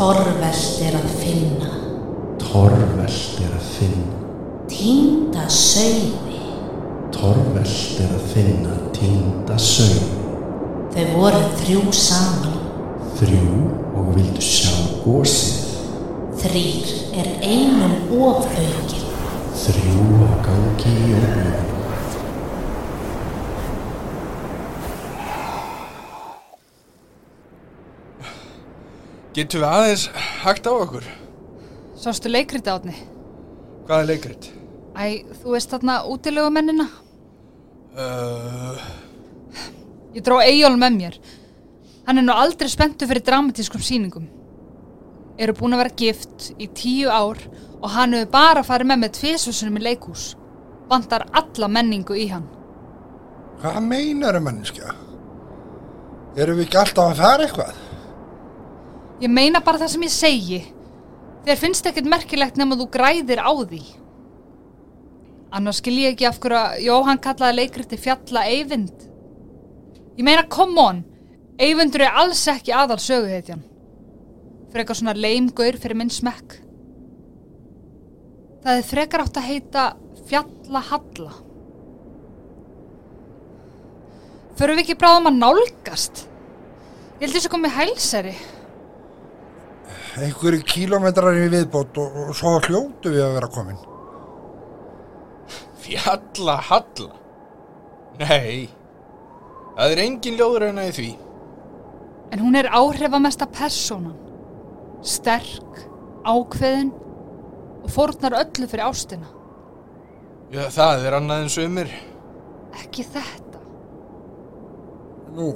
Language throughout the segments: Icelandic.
Torvelt er að finna, Torvelt er að finna, týnda sauði. torvelt er að finna týnda sög. Þau voru þrjú saman, Þrjú og vildu sjá gósið. þrýr er einum ofaukinn. Þrjú á gangi í óbúðum. Getum við aðeins hægt á okkur? Sástu leikrit átni? Hvað er leikrit? Æ, þú veist þarna útilegumennina? Uh, Ég dró Eyjól með mér. Hann er nú aldrei spenntu fyrir dramatískum sýningum. Eru búin að vera gift í tíu ár og hann hefur bara farið með með tviðsvössunum í leikhús. Vantar alla menningu í hann. Hvað meinar þau mannskja? Erum við ekki alltaf að fara eitthvað? Ég meina bara það sem ég segi. Þér finnst ekkert merkilegt nema þú græðir á því. Annars skil ég ekki af hverju að Jóhann kallaði leikriti fjalla Eyvind. Ég meina, come on, Eyvindur er alls ekki aðal söguhetjan. Frekar svona leimgaur fyrir minn smekk. Það er frekar átt að heita fjalla halla. Förum við ekki bráðum að nálgast? Ég held þessu komið hælsari. Einhverju kílómetrar í viðbót og, og svo hljótu við að vera komin. fjalla halla? Nei, það er engin ljóðræna í því. En hún er áhrifamesta persónan. Sterk, ákveðin og fórnar öllu fyrir ástina. Já, það er annað en sömur. Ekki þetta. Nú,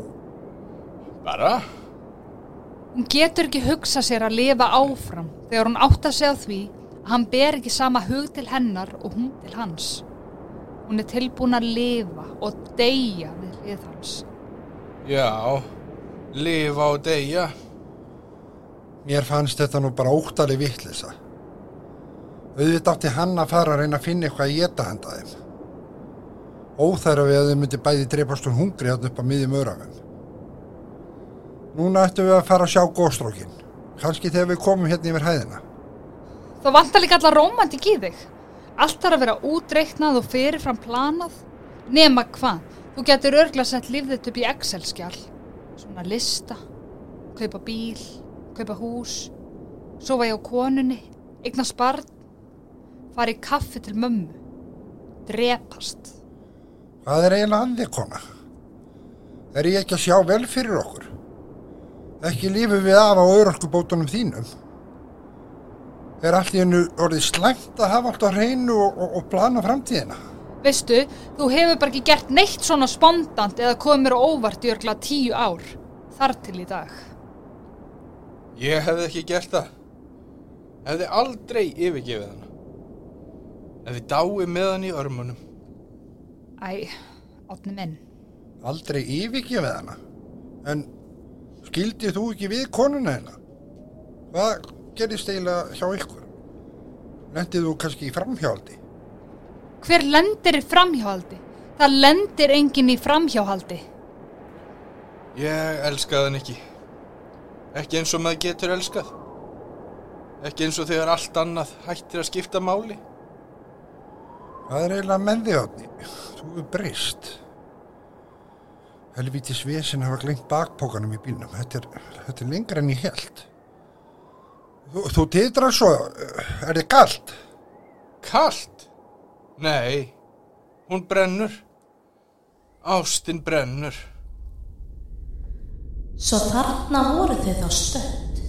Bara, Hún getur ekki hugsa sér að lifa áfram þegar hún átta sig á því að hann ber ekki sama hug til hennar og hún til hans. Hún er tilbúin að lifa og deyja við hlið hans. já, lifa og deyja. mér fannst þetta nú bara óttaleg vittlisa. Auðvitað átti hann að fara að reyna að finna eitthvað að geta handa þeim. Óþæra við að þau myndi bæði dreipast um hungri hann upp á miðjum örafum. Núna ættum við að fara að sjá góðstrókin. Kanski þegar við komum hérna yfir hæðina. Það vantar líka allar rómantik í þig. Allt þarf að vera útreiknað og fyrirfram planað. Nema hvað, þú getur örgla sett lífið þitt upp í Excel-skjál. Svona lista, kaupa bíl, kaupa hús, sofa ég á konunni, eignast barn, fara í kaffi til mömmu, drepast. Hvað er eiginlega þig, kona? Er ég ekki að sjá vel fyrir okkur? Ekki lífum við af á örorkubótunum þínum? Er allt í hennu orðið slæmt að hafa allt á hreinu og, og, og plana framtíðina? Veistu, þú hefur bara ekki gert neitt svona spondant eða komið mér á óvart í örgla tíu ár. Þar til í dag. Ég hefði ekki gert það. Hefði aldrei yfirgefið hana. Hefði dáið með hann í örmunum. Æ, átni minn. Aldrei yfirgefið hana. En skildið þú ekki við konuna hennar? Hvað gerist eiginlega hjá ykkur? Lendið þú kannski í framhjáldi? Hver lendir í framhjáhaldi? Það lendir enginn í framhjáhaldi. Ég elskaði hann ekki. Ekki eins og maður getur elskað. Ekki eins og þegar allt annað hættir að skipta máli. Hvað er eiginlega með þig átni? Þú er breyst. Helvíti svesin hafa glengt bakpókanum í bílnum. Þetta er, þetta er lengra en ég held. Þú, þú titrar svo, er þið galt? Kalt? Nei, hún brennur. Ástin brennur. Svo þarna voru þau þá stödd.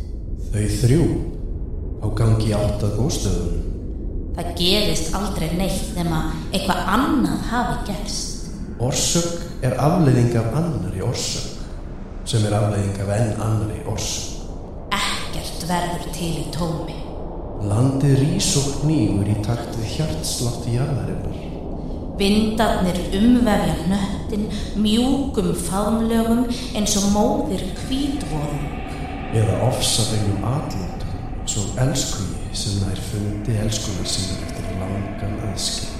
Þau þrjú á gangi átt að góðstöðunum. Það gerist aldrei neitt nema eitthvað annað hafi gerst. Orsök er afleiðing af annari orsök sem er afleiðing af enn annari orsök. Ekkert verður til í tómi. Landið rís og knýgur í takt við hjartslátt í jarðarinnar. Vindarnir umvefja hnöttin mjúkum faðmlögum eins og móðir hvítvorum. Eða ofsaðegum atlátum svo elskugi sem nær fundi elskunar síðan eftir langan aðskil.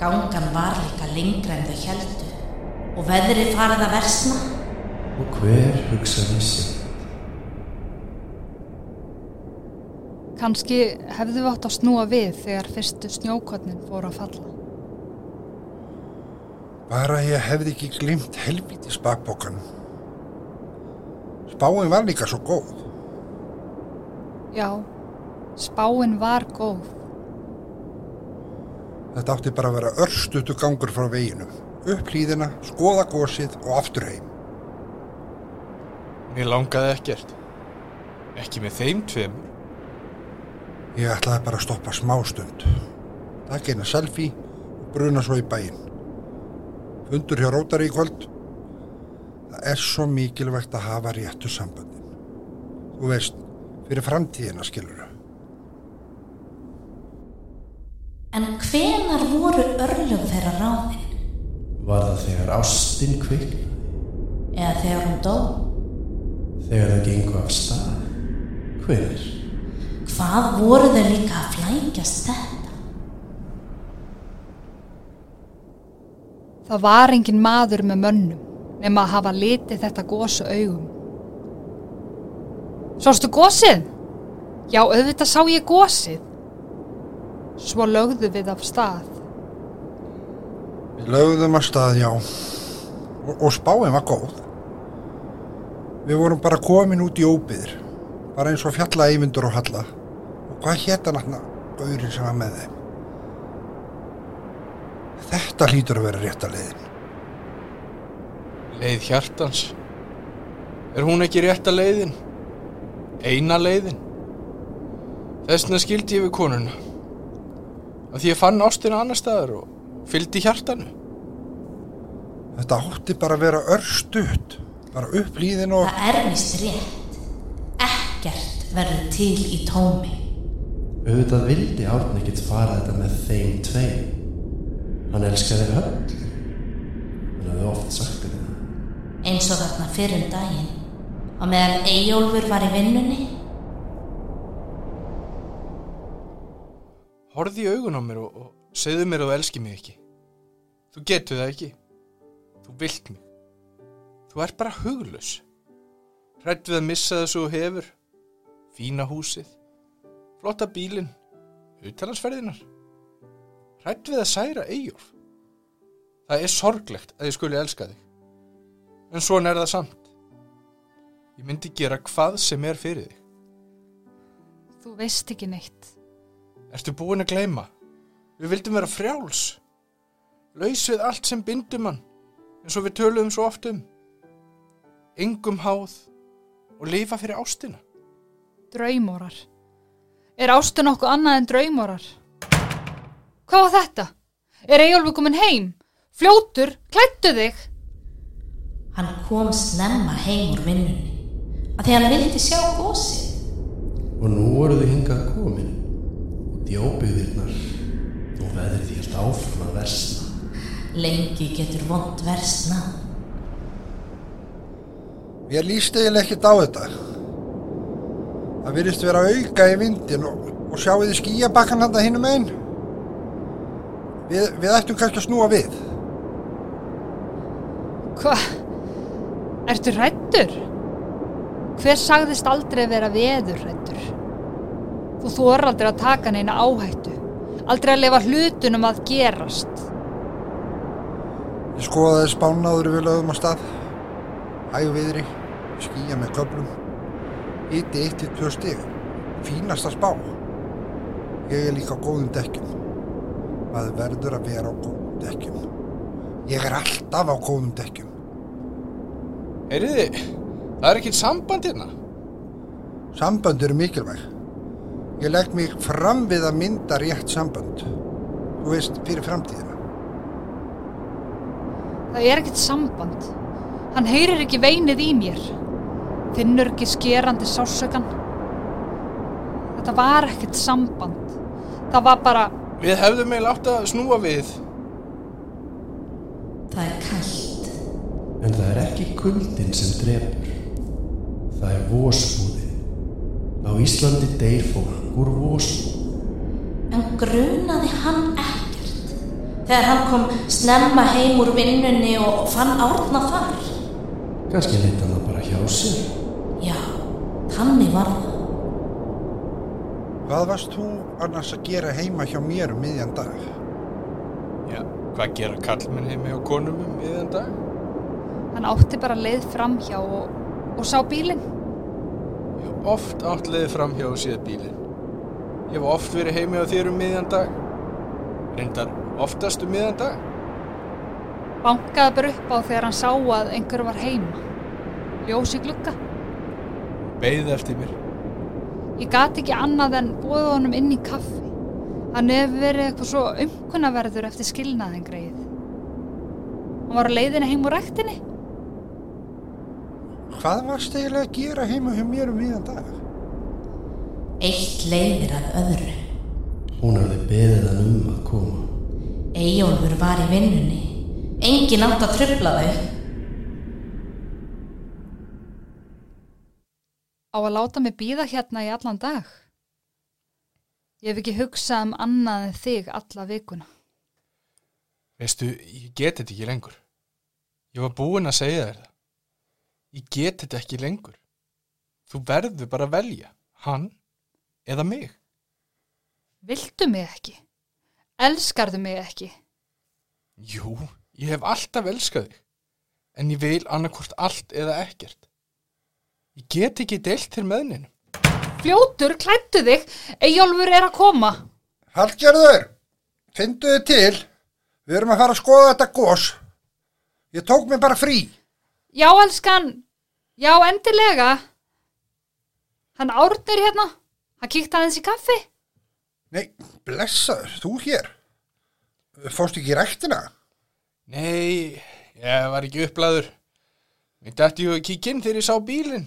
Gangan var líka lengra en þau heldu og veðrið farið að versna. Og hver hugsaði sig? Kanski hefðu við átt að snúa við þegar fyrstu snjókotnin fór að falla. Bara ég hefði ekki glimt helvítis bakbókanum. Spáin var líka svo góð. Já, spáin var góð. Þetta átti bara að vera örstutu gangur frá veginum. Upp hlýðina, skoða gósið og aftur heim. Mér langaði ekkert. Ekki með þeim tveimur. Ég ætlaði bara að stoppa smá stund. Takk eina selfie og bruna svo í bæinn. Fundur hjá Rótari í kvöld. Það er svo mikilvægt að hafa réttu samböndin. Þú veist, fyrir framtíðina skilur En hvenar voru örlög þeirra ráðin? Var það þegar ástin kviknaði? Eða þegar hún dó? Þegar það gengu af stað? Hver? Hvað voru þau líka að flækjast þetta? Það var engin maður með mönnum nema að hafa litið þetta gósu augum. Sástu gósið? Já, auðvitað sá ég gósið. Svo lögðu við af stað. Við lögðum að stað, já. Og, og spáin var góð. Við vorum bara komin út í óbyður. Bara eins og fjalla eyvindur og halla. Og hvað hétt hann aðna gaurinn sem var með þeim? Þetta hlýtur að vera rétta leiðin. Leið hjartans. Er hún ekki rétta leiðin? Eina leiðin? Þessna skildi ég við konuna. Að því ég fann ástina annar staðar og fylgdi hjartanu. Þetta átti bara að vera örstutt. Bara upp hlýðin og... Það er vist rétt. Ekkert verður til í tómi. Auðvitað vildi Árni ekkert fara þetta með þeim tveim. Hann elskaði höll. Hann hafði oft sagt þetta. Eins og þarna fyrir um daginn. Og meðan Eyjólfur var í vinnunni. Horði í augun á mér og, og segðu mér að þú elski mig ekki. Þú getur það ekki. Þú vilt mig. Þú ert bara huglaus. Hrætt við að missa þessu þú hefur. Fína húsið. Flotta bílinn. Utalansferðinar. Hrætt við að særa Eyjólf. Það er sorglegt að ég skuli elska þig. En svona er það samt. Ég myndi gera hvað sem er fyrir þig. Þú veist ekki neitt. Ertu búin að gleyma? Við vildum vera frjáls. Laus við allt sem bindum hann, eins og við töluðum svo oft um. Engum háð og lifa fyrir ástina. Draumórar. Er ástu nokkuð annað en draumórar? Hvað var þetta? Er Eyjólfur komin heim? Fljótur, klættu þig! Hann kom snemma heim úr vinnunni. Að því hann vildi sjá gósið. Og nú voru þau hingað komin. Óbyggðirnar. Og veðrið því helt áfram að versna. Lengi getur vond versna. Mér líst eiginlega ekkert á þetta. Það virðist vera auka í vindin og, og sjáu þið skýjabakkan handa hinnum einn. Við, við ættum kannski að snúa við. Hvað? Ertu hrættur? Hver sagðist aldrei vera veður hrættur? Þú þorir aldrei að taka neina áhættu. Aldrei að lefa hlutunum að gerast. Ég skoðaði spánaður við lögum á stað. Hæg viðri, skýja með köplum. Íti 1-2 stig. Fínasta spá. Ég er líka á góðum dekkjum. Maður verður að vera á góðum dekkjum. Ég er alltaf á góðum dekkjum. Heyriði, það er ekkert samband hérna. Sambönd eru mikilvæg. Ég legg mig fram við að mynda rétt sambönd. Þú veist, fyrir framtíðina. Það er ekkert samband. Hann heyrir ekki veinið í mér. Finnur ekki skerandi sásökan. Þetta var ekkert samband. Það var bara, Við hefðum meil átt að snúa við. Það er kallt. En það er ekki kuldin sem drefur. Það er vósbúðin. Á Íslandi deyr fólk úr vósbúð. En grunaði hann ekkert. Þegar hann kom snemma heim úr vinnunni og fann árna þar. Kannski leitt hann það bara hjá sér. Já, þannig var það. Hvað varst þú annars að gera heima hjá mér um miðjan dag? Já, hvað gera kallmenn heimi og konum um miðan dag? Hann átti bara leið framhjá og, og sá bílinn. Ég hef oft átt leiðið framhjá og séð bílinn. Ég hef oft verið heimi á þér um miðan dag. Reyndar oftast um miðan dag. Bankaði bara upp á þegar hann sá að einhver var heima. Ljós í glugga. Beið eftir mér. Ég gat ekki annað en bóða honum inn í kaffi. Hann hefur verið eitthvað svo umkunnaverður eftir skilnaðin greið. Hann var á leiðinni heim úr rektinni. Hvað varst eiginlega að gera heima hjá mér um miðjan dag? Eitt leiðir að öðru. Hún hafði beðið hann um að koma. Eyjólfur var í vinnunni. Engin átt að trubla þau. Á að láta mig býða hérna í allan dag. Ég hef ekki hugsað um annað en þig alla vikuna. Veistu, ég get þetta ekki lengur. Ég var búinn að segja þér það. Ég get þetta ekki lengur. Þú verður bara að velja. Hann eða mig. Viltu mig ekki? Elskarðu mig ekki? Jú, ég hef alltaf elskað þig. En ég vil annarkvort allt eða ekkert. Ég get ekki deilt til meðninum. Fljótur, klættu þig, Eyjólfur er að koma. Hallgerður, fyndu þið til. Við erum að fara að skoða þetta gos. Ég tók mig bara frí. Já, elskan, já, endilega. Hann árnir hérna, hann kíkti aðeins í kaffi. Nei, blessaður, þú hér. Fórst ekki í ræktina? Nei, ég var ekki upplæður. Mér dætti ég að kíkja inn þegar ég sá bílinn.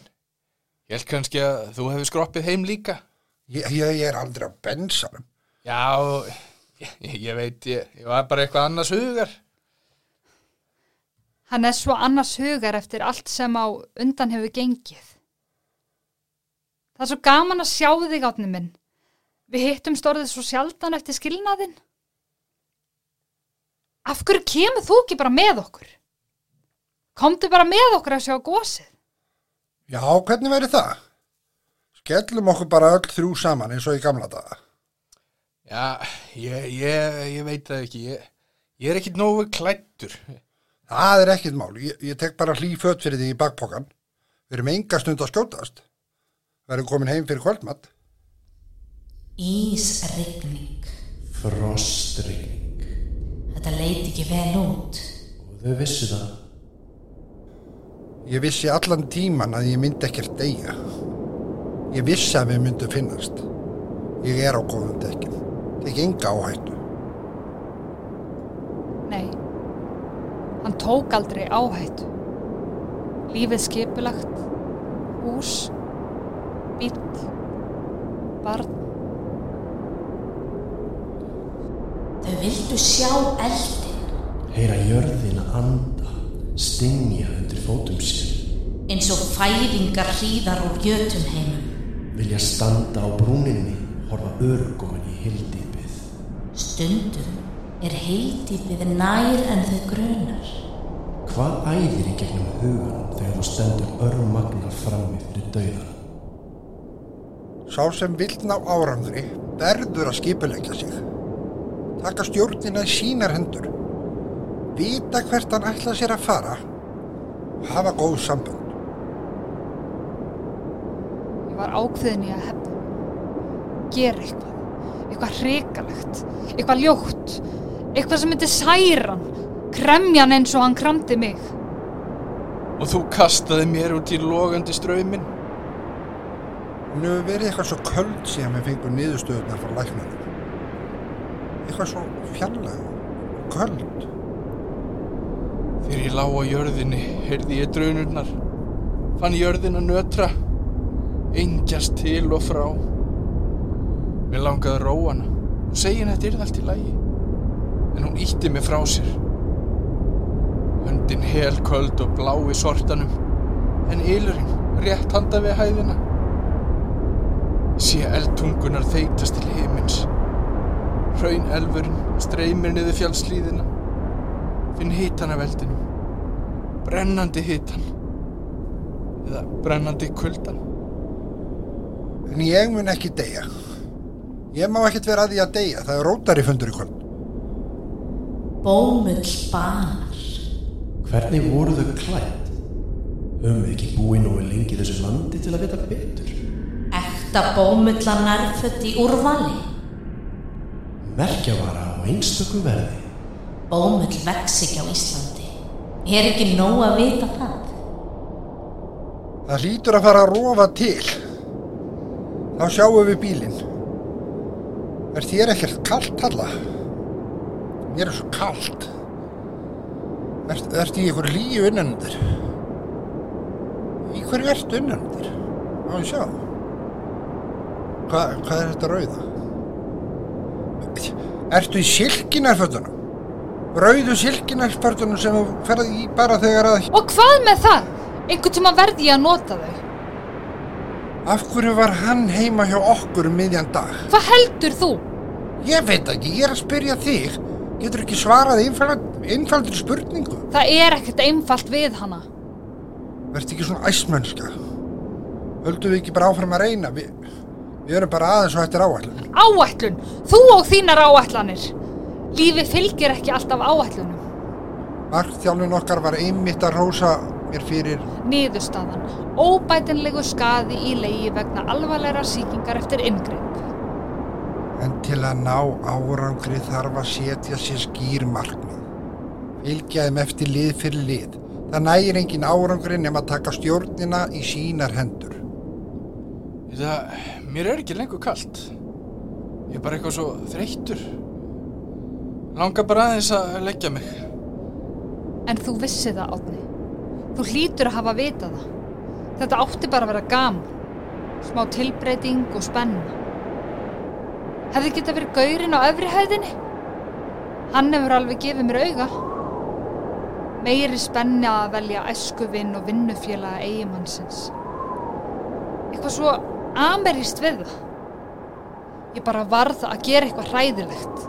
Ég held kannski að þú hefur skroppið heim líka. Ég, ég, ég er aldrei á bensanum. Já, ég, ég veit, ég, ég var bara eitthvað annars hugar. Hann er svo annars hugar eftir allt sem á undan hefur gengið. Það er svo gaman að sjá þig átni minn. Við hittum stórðið svo sjaldan eftir skilnaðinn. Af hverju kemur þú ekki bara með okkur? Komdu bara með okkur að sjá gósið. Já, hvernig verið það? Skellum okkur bara öll þrjú saman eins og í gamla daga. Já, ég, ég, ég veit það ekki. Ég, ég er ekkit nógu klættur. Það er ekkit mál. Ég, ég tek bara hlý fött fyrir því í bakpokan. Við erum enga stund að skjótast. Verðum komin heim fyrir kvöldmatt. Ísrigning. Frostrygning. Þetta leit ekki vel út. Og þau vissu það. Ég vissi allan tíman að ég myndi ekkert deyja. Ég vissi að við myndum finnast. Ég er á góðum dekkin. Tek enga áhættu. Nei, hann tók aldrei áhættu. Lífið skipulagt, hús, bíll, barn. Þau vildu sjá eldin Heyra jörðina anda, stinja undir fótum sér. eins og fæðingar hríðar úr jötum heimum. Vilja standa á brúninni, horfa örgóin í hildýpið. Stundum er heildýpið nær en þau grunar. Hvað æðir í gegnum hugan þegar þú stendur örmagnar frammi fyrir dauðan? Sá sem vill ná árangri verður að skipulegja sig. Taka stjórnina í sínar hendur. Vita hvert hann ætla sér að fara. og Hafa góð sambönd. Ég var ákveðin í að hefna. Gera eitthvað. Eitthvað hrikalegt. Eitthvað ljótt. Eitthvað sem myndi særan. Kremjan eins og hann kramdi mig. Og þú kastaði mér út í logandi ströyminn. Hún hefur verið eitthvað svo köld síðan við fengum niðurstöðunar frá læknunum. Eitthvað svo fjarlæg og köld. Þegar ég lá á jörðinni, heyrði ég drunurnar. Fann jörðina nötra. Engjast til og frá. Mér langaði að róa hana. Hún segi henni að þetta er allt í lagi. En hún ítti mig frá sér. Höndin hel köld og blá í sortanum. En ylurinn rétt handa við hæðina. Sé eldtungunar þeitast til himins. Hraun elfurinn streymir niður fjallslíðina. Finn hitan af eldinum. Brennandi hitan. Eða brennandi kuldan. En ég mun ekki deyja. Ég má ekkert vera að því að deyja, það er rótari fundur í kvöld. Bómull banar. Hvernig voru þau klætt? Höfum við ekki búið nógu lengi í þessu landi til að vita betur? Ekta bómullar nærfött í úrvali. Merkjavara á einstöku verði. Bómull vex ekki á Íslandi. Er ekki nóg að vita það? Það hlýtur að fara að rofa til. Þá sjáum við bílinn. Er þér ekkert kallt halla? Mér er svo kallt. Er, ertu í einhverju hlýju innanundir? Í hverju ertu innanundir? Á ég sjá. Hva, hvað er þetta rauða? Ertu í silkinarfötunum? Rauðu silkinarfötunum sem þú ferði í bara þegar að... Og hvað með það? Einhvern tíma verði ég að nota þau. Af hverju var hann heima hjá okkur um miðjan dag? Hvað heldur þú? Ég veit ekki, ég er að spyrja þig. Getur ekki svarað einfald, einfaldur spurningu? Það er ekkert einfalt við hana. Verð ekki svona æsmennska. Höldum við ekki bara áfram að reyna? Vi, við erum bara aðeins og hættir áallun. Áætlun. Þú og þínar áætlanir. Lífi fylgir ekki alltaf áætlunum. Markþjálfun okkar var einmitt að rósa mér fyrir Niðurstaðan. Óbætinlegu skaði í leiði vegna alvarleira sýkingar eftir inngrip. En til að ná árangri þarf að setja sér skýr markmið. Fylgja þeim eftir lið fyrir lið. Það nægir engin árangri nema að taka stjórnina í sínar hendur. Það, mér er ekki lengur kalt. Ég er bara eitthvað svo þreyttur. Langar bara aðeins að leggja mig. En þú vissi það, Átni. Þú hlýtur að hafa vitað það. Þetta átti bara að vera gaman. Smá tilbreyting og spenna. Hefði geta verið gaurinn á öfri hæðinni? Hann hefur alveg gefið mér auga. Meiri spenni að velja æskuvinn og vinnufélaga eigimannsins. Eitthvað svo ameríst við það. Ég bara varð að gera eitthvað hræðilegt.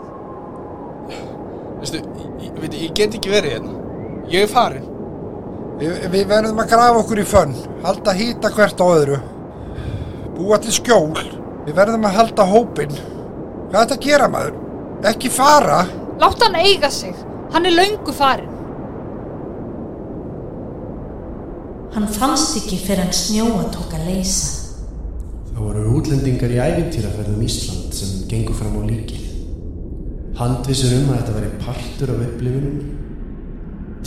Veistu, ég, veit, ég get ekki verið hérna. Ég er farin. Vi, við verðum að grafa okkur í fönn, halda hýta hvert á öðru. Búa til skjól. Við verðum að halda hópinn. Hvað er þetta að gera maður? Ekki fara. Látt hann eiga sig. Hann er löngu farin. Hann fannst ekki fyrir hann snjóa tók að leysa. Það voru útlendingar í æfintýraferðum Ísland sem gengur fram á líkið. Handvissur um að þetta veri partur af upplifunum.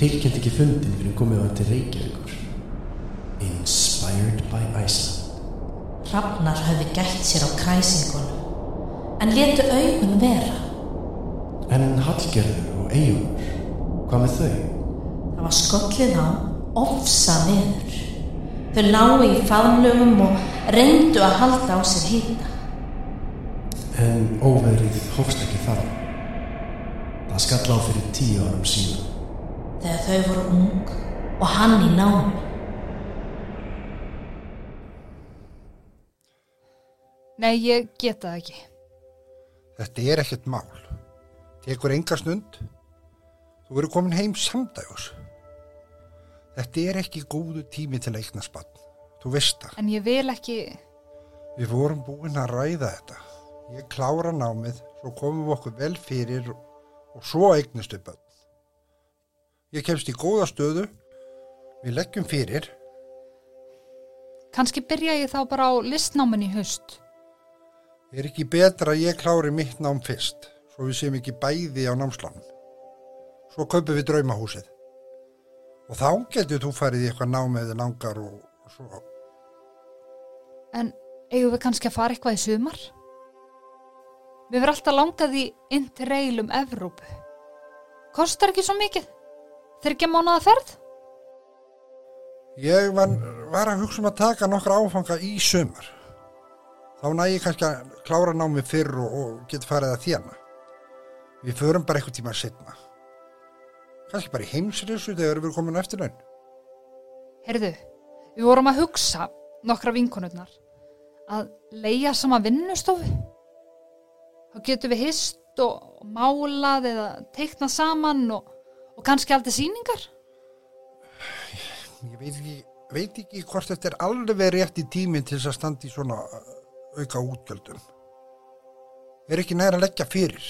Tilkjönd ekki fundin fyrir komið á til Reykjavíkur. Inspired by Iceland. Hrafnar höfðu gætt sér á kræsingunum. En letu augun vera. En Hallgerður og Eyjúr, hvað með þau? Það var skollið á ofsa veður. Þau lágu í faðmlögum og reyndu að halda á sér hýta. En óverið hófst ekki þar. Það skall á fyrir tíu árum síðan. Þegar þau voru ung og hann í námi. Nei, ég geta það ekki. Þetta er ekkert mál. Tekur enga stund. Þú verður komin heim samdægus. Þetta er ekki góðu tími til að eignast bann. Þú veist það. En ég vil ekki... Við vorum búin að ræða þetta. Ég klára námið, svo komum við okkur vel fyrir og svo eignustu bönn. Ég kemst í góða stöðu, við leggjum fyrir, Kanski byrja ég þá bara á listnáminn í haust. Er ekki betra að ég klári mitt nám fyrst, svo við séum ekki bæði á námslánum. Svo kaupum við draumahúsið. Og þá getur þú farið í eitthvað námið langar og, og svo. En eigum við kannski að fara eitthvað í sumar? Við verðum alltaf langað í interrail um Evrópu. Kostar ekki svo mikið? Þryggja mánuða ferð? Ég var, var að hugsa um að taka nokkra áfanga í sumar. Þá næ ég kannski að klára námið fyrr og, og get farið að þjána. Við förum bara eitthvað tíma setna. Kannski bara í heimsreysu þegar við erum komin á eftir laun. Heyrðu, við vorum að hugsa, nokkra vinkonurnar, að leia sama vinnustofu. Þá getum við hist og málað eða teiknað saman og, og kannski aldrei sýningar. Ég veit ekki, veit ekki hvort þetta er alveg rétt í tíminn til þess að standa í svona auka útgjöldum. Er ekki næra að leggja fyrir.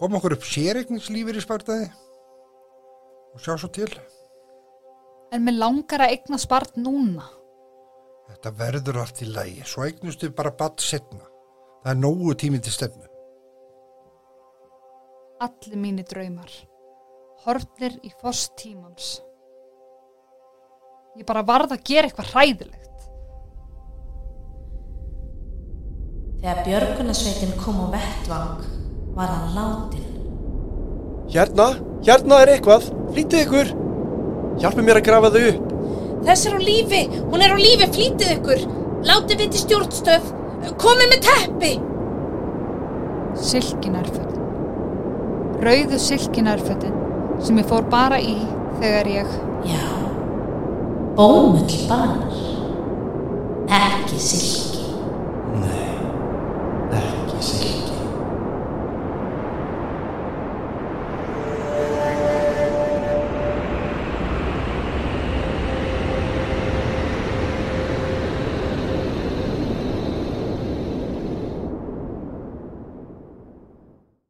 Kom okkur upp séreigningslífir í spartaði og sjá svo til. En mér langar að eigna spart núna. Þetta verður allt í lagi. Svo eignustu bara batt setna. Það er nógu tími til stefnu. Allir mínir draumar. Horfnir í foss tímans. Ég bara varð að gera eitthvað hræðilegt. Þegar björgunarsveitin kom á vettvang var hann látin. Hérna, hérna er eitthvað. Flýtið ykkur. Hjálpið mér að grafa þau upp. Þess er á lífi, hún er á lífi, flýtið ykkur. Látið við til stjórnstöð. Komið með teppi. Silkinærfötin. Rauðu silkinærfötin sem ég fór bara í þegar ég... Já, bómull banar. Ekki silki. Nei.